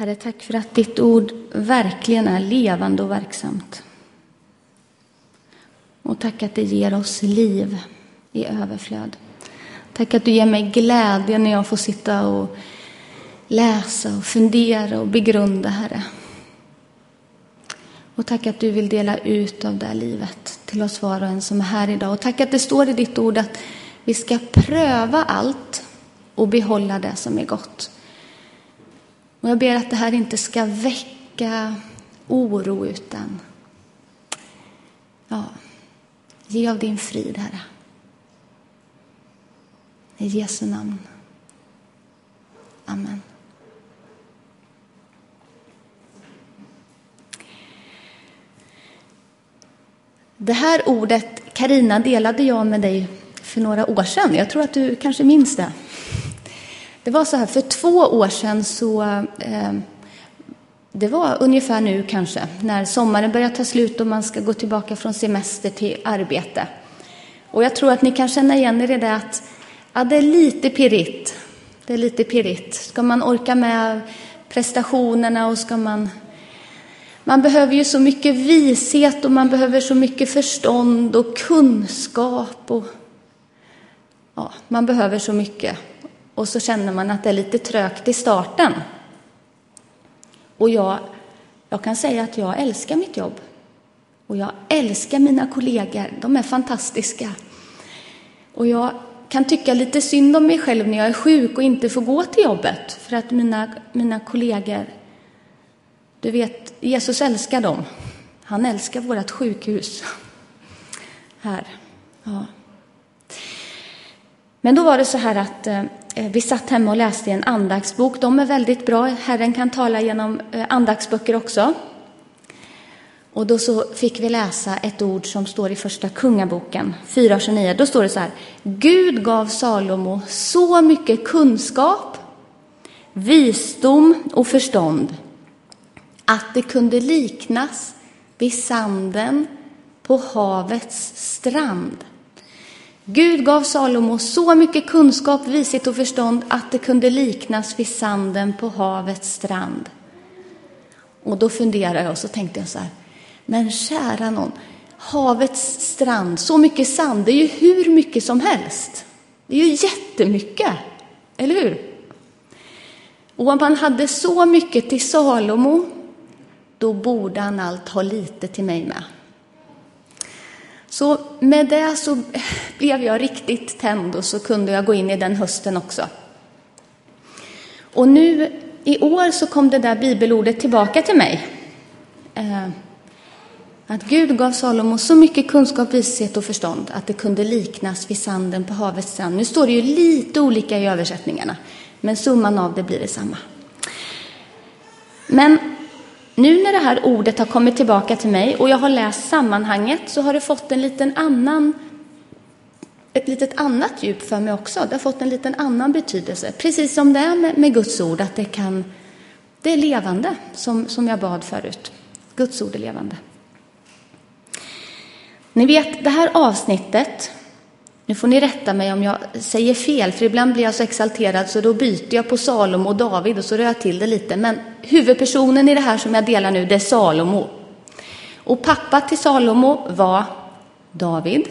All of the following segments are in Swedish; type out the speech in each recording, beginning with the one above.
Herre, tack för att ditt ord verkligen är levande och verksamt. Och tack att det ger oss liv i överflöd. Tack att du ger mig glädje när jag får sitta och läsa och fundera och begrunda, Herre. Och tack att du vill dela ut av det här livet till oss var och en som är här idag. Och tack att det står i ditt ord att vi ska pröva allt och behålla det som är gott. Och jag ber att det här inte ska väcka oro utan ja, ge av din frid, Herre. I Jesu namn. Amen. Det här ordet, Karina delade jag med dig för några år sedan. Jag tror att du kanske minns det. Det var så här, för två år sedan så, eh, det var ungefär nu kanske, när sommaren börjar ta slut och man ska gå tillbaka från semester till arbete. Och jag tror att ni kan känna igen er i det att ja, det är lite pirrigt. Det är lite pirrigt. Ska man orka med prestationerna och ska man... Man behöver ju så mycket vishet och man behöver så mycket förstånd och kunskap och ja, man behöver så mycket. Och så känner man att det är lite trögt i starten. Och jag, jag kan säga att jag älskar mitt jobb. Och jag älskar mina kollegor. De är fantastiska. Och jag kan tycka lite synd om mig själv när jag är sjuk och inte får gå till jobbet. För att mina, mina kollegor, du vet, Jesus älskar dem. Han älskar vårt sjukhus. Här. Ja. Men då var det så här att eh, eh vi satt hemma och läste i en andaktsbok. De är väldigt bra. Herren kan tala genom eh, andaktsböcker också. Och då så fick vi läsa ett ord som står i Första Kungaboken 4.29. Då står det så här. Gud gav Salomo så mycket kunskap, visdom och förstånd att det kunde liknas vid sanden på havets strand. Gud gav Salomo så mycket kunskap, vishet och förstånd att det kunde liknas vid sanden på havets strand. Och då funderade jag och så tänkte jag så här, men kära någon, havets strand, så mycket sand, det är ju hur mycket som helst. Det är ju jättemycket, eller hur? Och om man hade så mycket till Salomo, då borde han allt ha lite till mig med. Så med det så blev jag riktigt tänd och så kunde jag gå in i den hösten också. Och nu i år så kom det där bibelordet tillbaka till mig. Eh, att Gud gav Salomo så mycket kunskap, vishet och förstånd att det kunde liknas vid sanden på havets strand. Nu står det ju lite olika i översättningarna, men summan av det blir detsamma. Men nu när det här ordet har kommit tillbaka till mig och jag har läst sammanhanget så har det fått en liten annan, ett litet annat djup för mig också. Det har fått en liten annan betydelse. Precis som det är med, med Guds ord, att det, kan, det är levande, som, som jag bad förut. Guds ord är levande. Ni vet, det här avsnittet nu får ni rätta mig om jag säger fel, för ibland blir jag så exalterad så då byter jag på Salomo och David och så rör jag till det lite. Men huvudpersonen i det här som jag delar nu, det är Salomo. Och pappa till Salomo var David.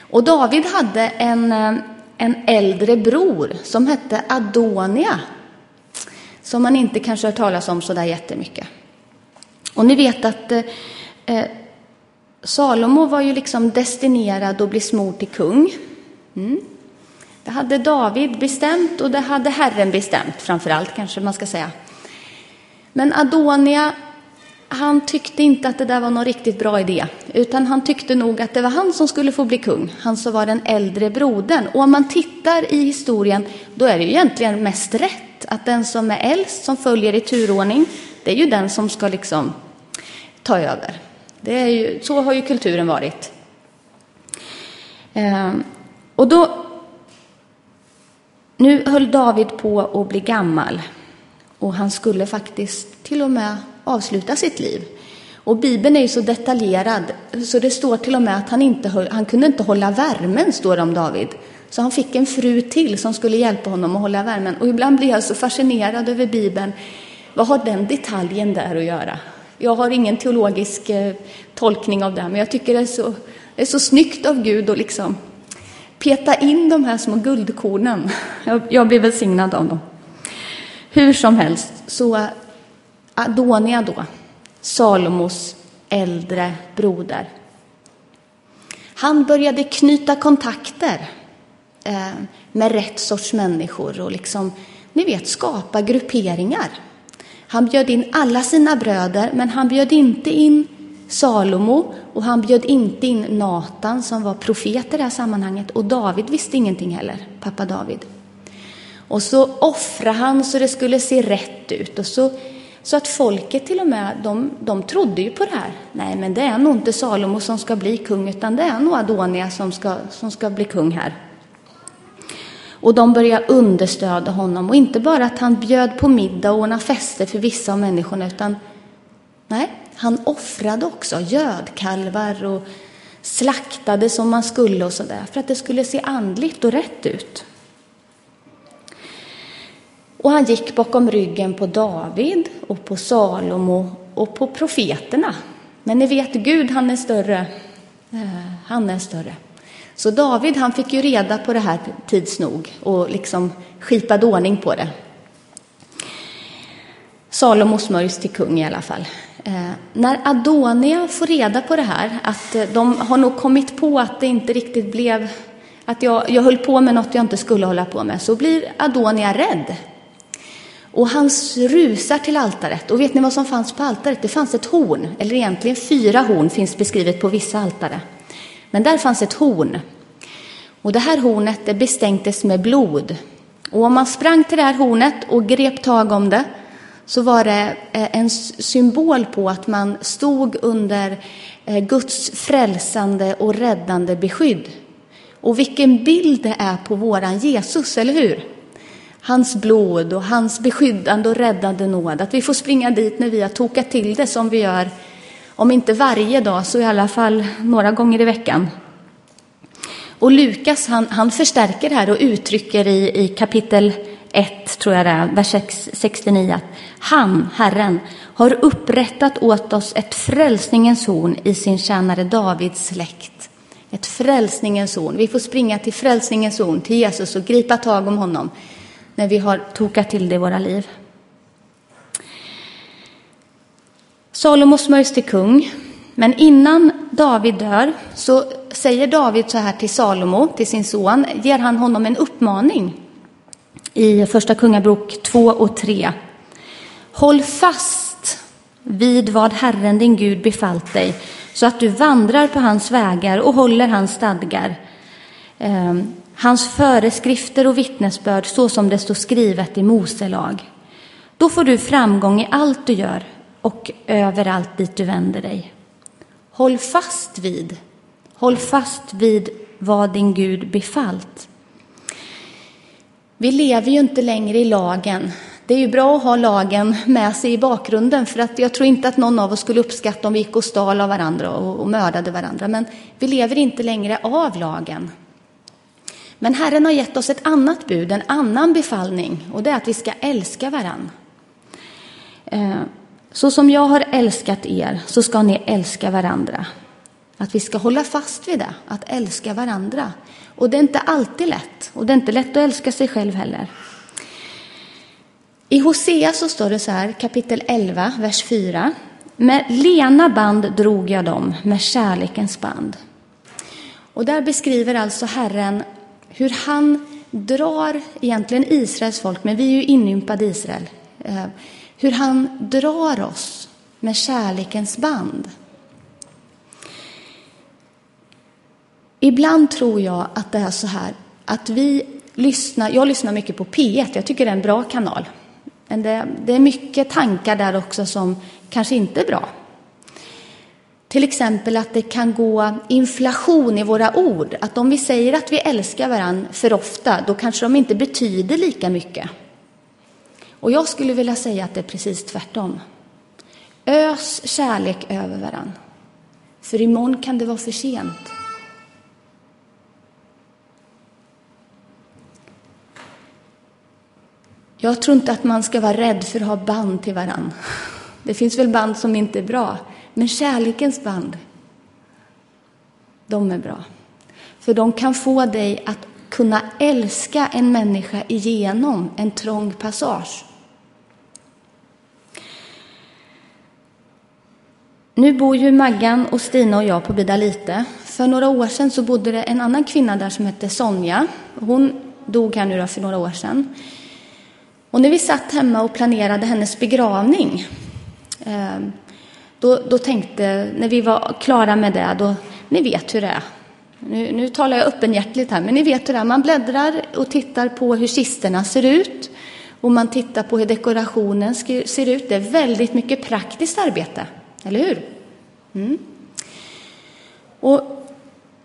Och David hade en, eh, en äldre bror som hette Adonia, som man inte kanske har talas om så där jättemycket. Och ni vet att eh, eh Salomo var ju liksom destinerad att bli smord till kung. Mm. Det hade David bestämt och det hade Herren bestämt, framför allt kanske man ska säga. Men Adonia, han tyckte inte att det där var någon riktigt bra idé, utan han tyckte nog att det var han som skulle få bli kung, han som var den äldre brodern. Och om man tittar i historien, då är det ju egentligen mest rätt att den som är äldst, som följer i turordning, det är ju den som ska liksom ta över. Det är ju, så har ju kulturen varit. Eh, och då, nu höll David på att bli gammal och han skulle faktiskt till och med avsluta sitt liv. Och Bibeln är ju så detaljerad så det står till och med att han inte höll, han kunde inte hålla värmen, står det om David. Så han fick en fru till som skulle hjälpa honom att hålla värmen. Och ibland blir jag så fascinerad över Bibeln vad har den detaljen där att göra? Jag har ingen teologisk eh, tolkning av det, men jag tycker det är så, det är så snyggt av Gud att liksom peta in de här små guldkornen. Jag, jag blir välsignad av dem. Hur som helst, så Adonia då, Salomos äldre broder. Han började knyta kontakter eh, med rätt sorts människor och liksom, ni vet, skapa grupperingar. Han bjöd in alla sina bröder, men han bjöd inte in Salomo och han bjöd inte in Natan som var profet i det här sammanhanget och David visste ingenting heller, pappa David. Och så offrade han så det skulle se rätt ut och så, så att folket till och med, de, de trodde ju på det här. Nej, men det är nog inte Salomo som ska bli kung utan det är nog Adonia som ska, som ska bli kung här. Och de började understöda honom och inte bara att han bjöd på middag och ordnade fester för vissa av människorna utan nej, han offrade också gödkalvar och slaktade som man skulle och sådär för att det skulle se andligt och rätt ut. Och han gick bakom ryggen på David och på Salomo och på profeterna. Men ni vet, Gud han är större. Eh, han är större. Så David han fick ju reda på det här tids nog och liksom skipade ordning på det. Salomo smörjs till kung i alla fall. Eh, när Adonia får reda på det här, att eh, de har nog kommit på att det inte riktigt blev, att jag, jag höll på med något jag inte skulle hålla på med, så blir Adonia rädd. Och han rusar till altaret. Och vet ni vad som fanns på altaret? Det fanns ett horn, eller egentligen fyra horn finns beskrivet på vissa altare. Men där fanns ett horn. Och det här hornet det bestänktes med blod. Och om man sprang till det här hornet och grep tag om det så var det eh, en symbol på att man stod under eh, Guds frälsande och räddande beskydd. Och vilken bild det är på våran Jesus, eller hur? Hans blod och hans beskyddande och räddande nåd. Att vi får springa dit när vi har tokat till det som vi gör, om inte varje dag så i alla fall några gånger i veckan. Och Lukas han, han förstärker det här och uttrycker i, i kapitel 1, tror jag det är, vers 69, att han, Herren, har upprättat åt oss ett frälsningens horn i sin tjänare Davids släkt. Ett frälsningens horn. Vi får springa till frälsningens horn, till Jesus och gripa tag om honom när vi har tokat till det i våra liv. Salomo smörjs till kung, men innan David dör så säger David så här till Salomo, till sin son, ger han honom en uppmaning? I Första Kungabok 2 och 3. Håll fast vid vad Herren din Gud befallt dig, så att du vandrar på hans vägar och håller hans stadgar, ehm, hans föreskrifter och vittnesbörd, så som det står skrivet i Mose lag. Då får du framgång i allt du gör och överallt dit du vänder dig. Håll fast vid, håll fast vid vad din Gud befallt. Vi lever ju inte längre i lagen. Det är ju bra att ha lagen med sig i bakgrunden för att jag tror inte att någon av oss skulle uppskatta om vi gick och stal av varandra och, och mördade varandra. Men vi lever inte längre av lagen. Men Herren har gett oss ett annat bud, en annan befallning och det är att vi ska älska varandra. Eh, så som jag har älskat er så ska ni älska varandra. Att vi ska hålla fast vid det, att älska varandra. Och det är inte alltid lätt, och det är inte lätt att älska sig själv heller. I Hosea så står det så här, kapitel 11, vers 4. Med lena band drog jag dem, med kärlekens band. Och där beskriver alltså Herren hur han drar egentligen Israels folk, men vi är ju inympade i Israel. Eh, hur han drar oss med kärlekens band. Ibland tror jag att det är så här att vi lyssnar, jag lyssnar mycket på P1, jag tycker det är en bra kanal. Men det, det är mycket tankar där också som kanske inte är bra. Till exempel att det kan gå inflation i våra ord. Att om vi säger att vi älskar varandra för ofta, då kanske de inte betyder lika mycket. Och jag skulle vilja säga att det är precis tvärtom. Ös kärlek över varandra. För imorgon kan det vara för sent. Jag tror inte att man ska vara rädd för att ha band till varann. Det finns väl band som inte är bra, men kärlekens band, de är bra. För de kan få dig att kunna älska en människa igenom en trång passage. Nu bor ju Maggan och Stina och jag på Bidalite. För några år sedan så bodde det en annan kvinna där som hette Sonja. Hon dog här nu då för några år sedan. Och när vi satt hemma och planerade hennes begravning, ehm, då, då tänkte, när vi var klara med det, då, ni vet hur det är. Nu, nu talar jag öppenhjärtligt här, men ni vet hur det är. Man bläddrar och tittar på hur kisterna ser ut och man tittar på hur dekorationen ser ut. Det är väldigt mycket praktiskt arbete, eller hur? Mm. Och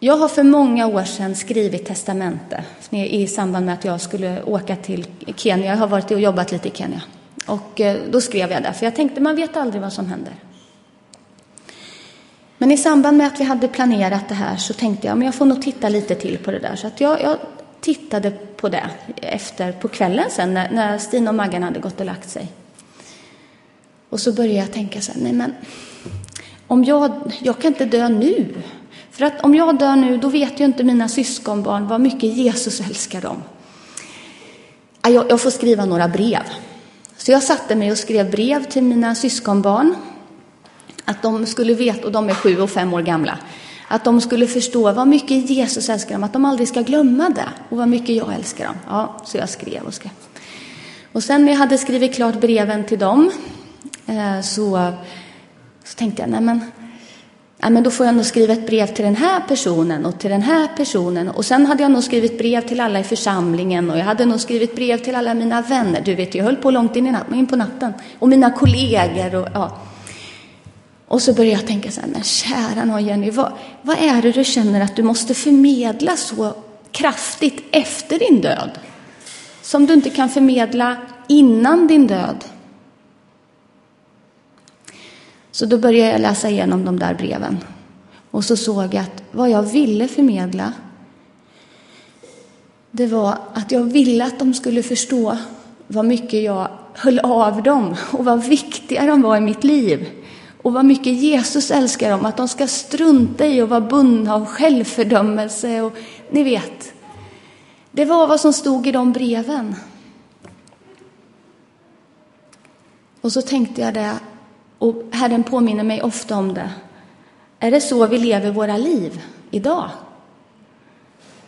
jag har för många år sedan skrivit testamente i samband med att jag skulle åka till Kenya. Jag har varit och jobbat lite i Kenya. Och eh, då skrev jag det, för jag tänkte man vet aldrig vad som händer. Men i samband med att vi hade planerat det här så tänkte jag men jag får nog titta lite till på det där. Så att jag, jag tittade på det efter, på kvällen sen när, när Stina och Maggan hade gått och lagt sig. Och så började jag tänka så här, nej men om jag, jag kan inte dö nu. För att om jag dör nu, då vet ju inte mina syskonbarn vad mycket Jesus älskar dem. Jag, jag får skriva några brev. Så jag satte mig och skrev brev till mina syskonbarn. Att de skulle veta, och de är sju och fem år gamla, att de skulle förstå vad mycket Jesus älskar dem, att de aldrig ska glömma det och vad mycket jag älskar dem. Ja, så jag skrev och skrev. Och sen när jag hade skrivit klart breven till dem Eh, så, så tänkte jag, nej men nej men då får jag nog skriva ett brev till den här personen och till den här personen. Och sen hade jag nog skrivit brev till alla i församlingen och jag hade nog skrivit brev till alla mina vänner. Du vet, jag höll på långt in, i natt, in på natten. Och mina kollegor och ja. Och så började jag tänka så här, men kära någon Jenny, vad, vad är det du känner att du måste förmedla så kraftigt efter din död? Som du inte kan förmedla innan din död? Så då började jag läsa igenom de där breven. Och så såg jag att vad jag ville förmedla, det var att jag ville att de skulle förstå vad mycket jag höll av dem och vad viktiga de var i mitt liv. Och vad mycket Jesus älskar dem, att de ska strunta i att vara bundna av självfördömelse och ni vet. Det var vad som stod i de breven. Och så tänkte jag det, och Herren påminner mig ofta om det. Är det så vi lever våra liv idag?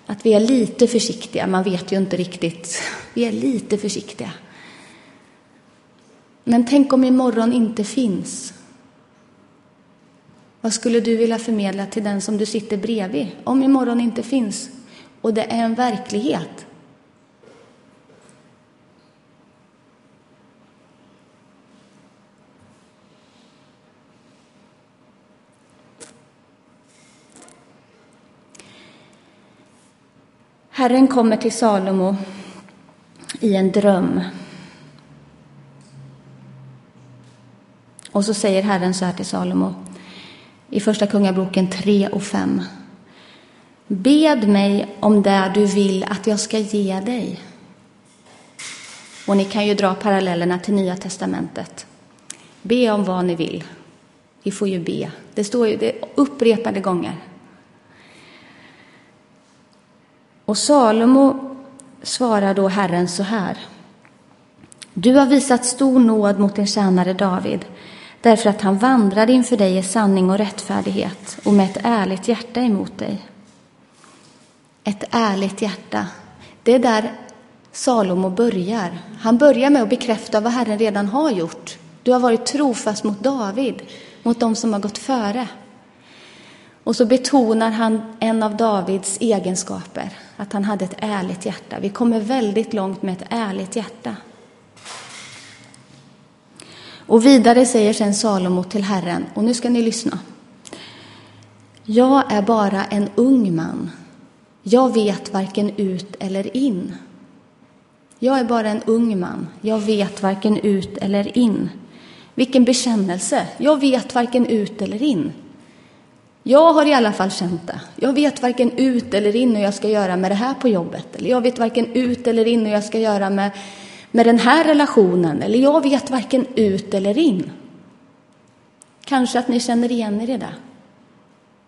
Att vi är lite försiktiga, man vet ju inte riktigt. Vi är lite försiktiga. Men tänk om imorgon inte finns? Vad skulle du vilja förmedla till den som du sitter bredvid om imorgon inte finns och det är en verklighet? Herren kommer till Salomo i en dröm. Och så säger Herren så här till Salomo i Första Kungaboken 3 och 5. Bed mig om det du vill att jag ska ge dig. Och ni kan ju dra parallellerna till Nya testamentet. Be om vad ni vill. Vi får ju be. Det står ju det upprepade gånger. Och Salomo svarar då Herren så här. Du har visat stor nåd mot din tjänare David därför att han vandrade inför dig i sanning och rättfärdighet och med ett ärligt hjärta emot dig. Ett ärligt hjärta. Det är där Salomo börjar. Han börjar med att bekräfta vad Herren redan har gjort. Du har varit trofast mot David, mot dem som har gått före. Och så betonar han en av Davids egenskaper, att han hade ett ärligt hjärta. Vi kommer väldigt långt med ett ärligt hjärta. Och vidare säger sen Salomo till Herren, och nu ska ni lyssna. Jag är bara en ung man. Jag vet varken ut eller in. Jag är bara en ung man. Jag vet varken ut eller in. Vilken bekännelse! Jag vet varken ut eller in. Jag har i alla fall känt det. Jag vet varken ut eller in hur jag ska göra med det här på jobbet. Eller jag vet varken ut eller in hur jag ska göra med med den här relationen, eller jag vet varken ut eller in. Kanske att ni känner igen er i det.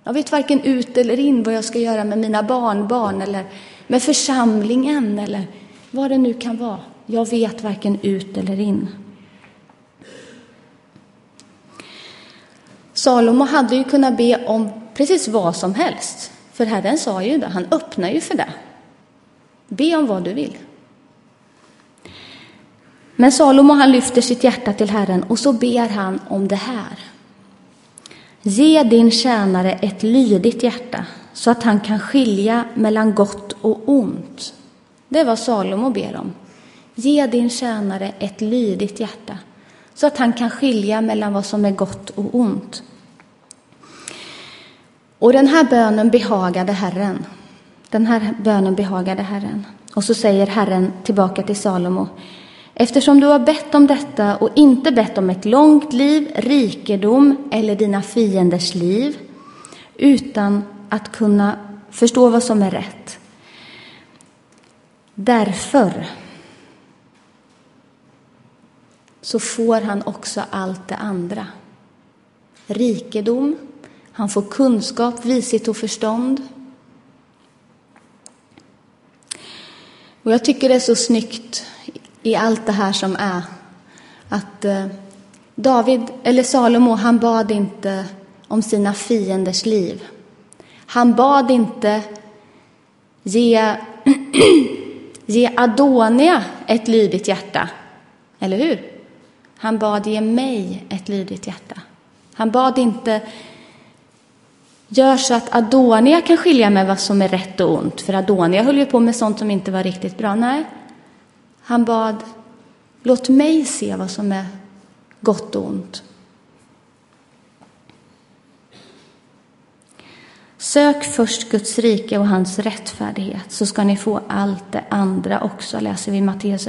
Jag vet varken ut eller in vad jag ska göra med mina barnbarn eller med församlingen eller vad det nu kan vara. Jag vet varken ut eller in. Salomo hade ju kunnat be om precis vad som helst, för Herren sa ju det, han öppnar ju för det. Be om vad du vill. Men Salomo han lyfter sitt hjärta till Herren och så ber han om det här. Ge din tjänare ett lydigt hjärta så att han kan skilja mellan gott och ont. Det är vad Salomo ber om. Ge din tjänare ett lydigt hjärta så att han kan skilja mellan vad som är gott och ont. Och den här bönen behagade Herren. Den här bönen behagade Herren. Och så säger Herren tillbaka till Salomo. Eftersom du har bett om detta och inte bett om ett långt liv, rikedom eller dina fienders liv, utan att kunna förstå vad som är rätt. Därför så får han också allt det andra. Rikedom, han får kunskap, vishet och förstånd. Och jag tycker det är så snyggt i allt det här som är att eh, David, eller Salomo, han bad inte om sina fienders liv. Han bad inte ge, ge Adonia ett lydigt hjärta, eller hur? Han bad ge mig ett lydigt hjärta. Han bad inte gör så att Adonia kan skilja med vad som är rätt och ont, för Adonia höll ju på med sånt som inte var riktigt bra. Nej, han bad låt mig se vad som är gott och ont. Sök först Guds rike och hans rättfärdighet så ska ni få allt det andra också, läser vi i Matteus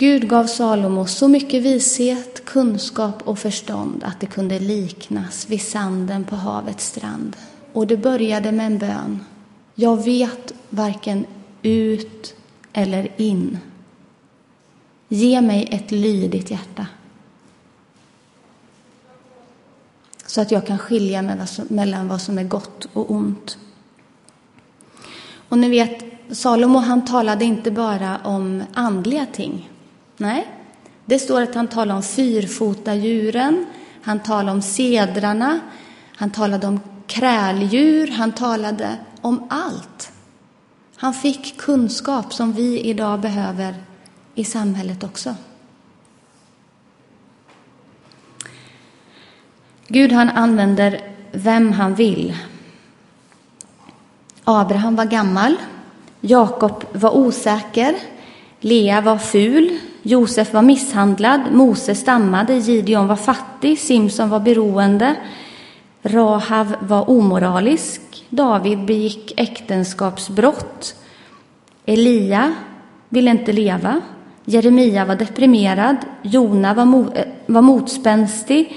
Gud gav Salomo så mycket vishet, kunskap och förstånd att det kunde liknas vid sanden på havets strand. Och det började med en bön. Jag vet varken ut eller in. Ge mig ett lydigt hjärta. Så att jag kan skilja mellan vad som är gott och ont. Och ni vet, Salomo han talade inte bara om andliga ting. Nej, det står att han talar om fyrfotadjuren, han talar om sedrarna, han talade om kräldjur, han talade om allt. Han fick kunskap som vi idag behöver i samhället också. Gud han använder vem han vill. Abraham var gammal, Jakob var osäker, Lea var ful, Josef var misshandlad, Mose stammade, Gideon var fattig, Simson var beroende, Rahav var omoralisk, David begick äktenskapsbrott, Elia ville inte leva, Jeremia var deprimerad, Jona var, mo eh, var motspänstig,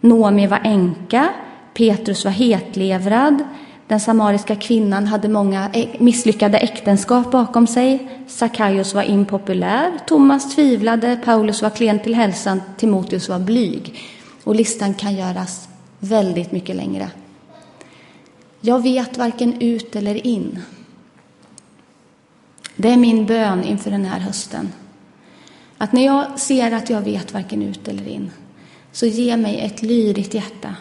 Nomi var änka, Petrus var hetlevrad, den samariska kvinnan hade många misslyckade äktenskap bakom sig. Sackaios var impopulär, Thomas tvivlade, Paulus var klen till hälsan, Timoteus var blyg. Och listan kan göras väldigt mycket längre. Jag vet varken ut eller in. Det är min bön inför den här hösten. Att när jag ser att jag vet varken ut eller in, så ge mig ett lyrigt hjärta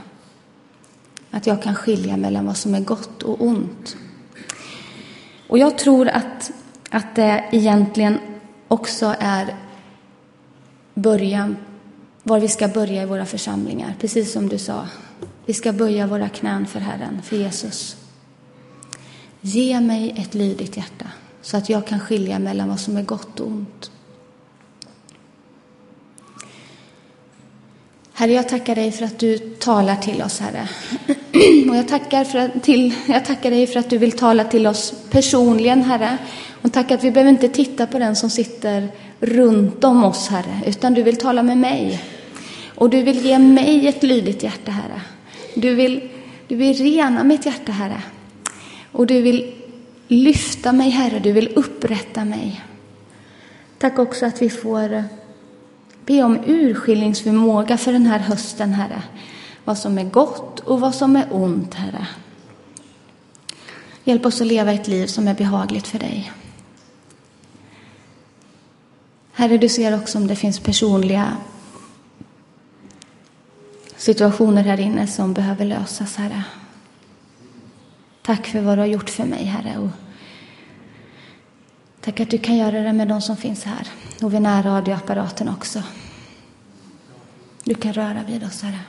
att jag kan skilja mellan vad som är gott och ont. Och jag tror att, att det egentligen också är början, var vi ska börja i våra församlingar. Precis som du sa. Vi ska böja våra knän för Herren, för Jesus. Ge mig ett lydigt hjärta så att jag kan skilja mellan vad som är gott och ont. Herre, jag tackar dig för att du talar till oss, Herre. Och jag tackar, för att, till, jag tackar dig för att du vill tala till oss personligen, Herre. Och tack att vi behöver inte titta på den som sitter runt om oss, Herre, utan du vill tala med mig. Och du vill ge mig ett lydigt hjärta, Herre. Du vill, du vill rena mitt hjärta, Herre. Och du vill lyfta mig, Herre. Du vill upprätta mig. Tack också att vi får be om urskiljningsförmåga för den här hösten, Herre. Vad som är gott och vad som är ont, Herre. Hjälp oss att leva ett liv som är behagligt för dig. Herre, du ser också om det finns personliga situationer här inne som behöver lösas, Herre. Tack för vad du har gjort för mig, Herre. Och tack att du kan göra det med de som finns här och vid närradioapparaten också. Du kan röra vid oss, Herre.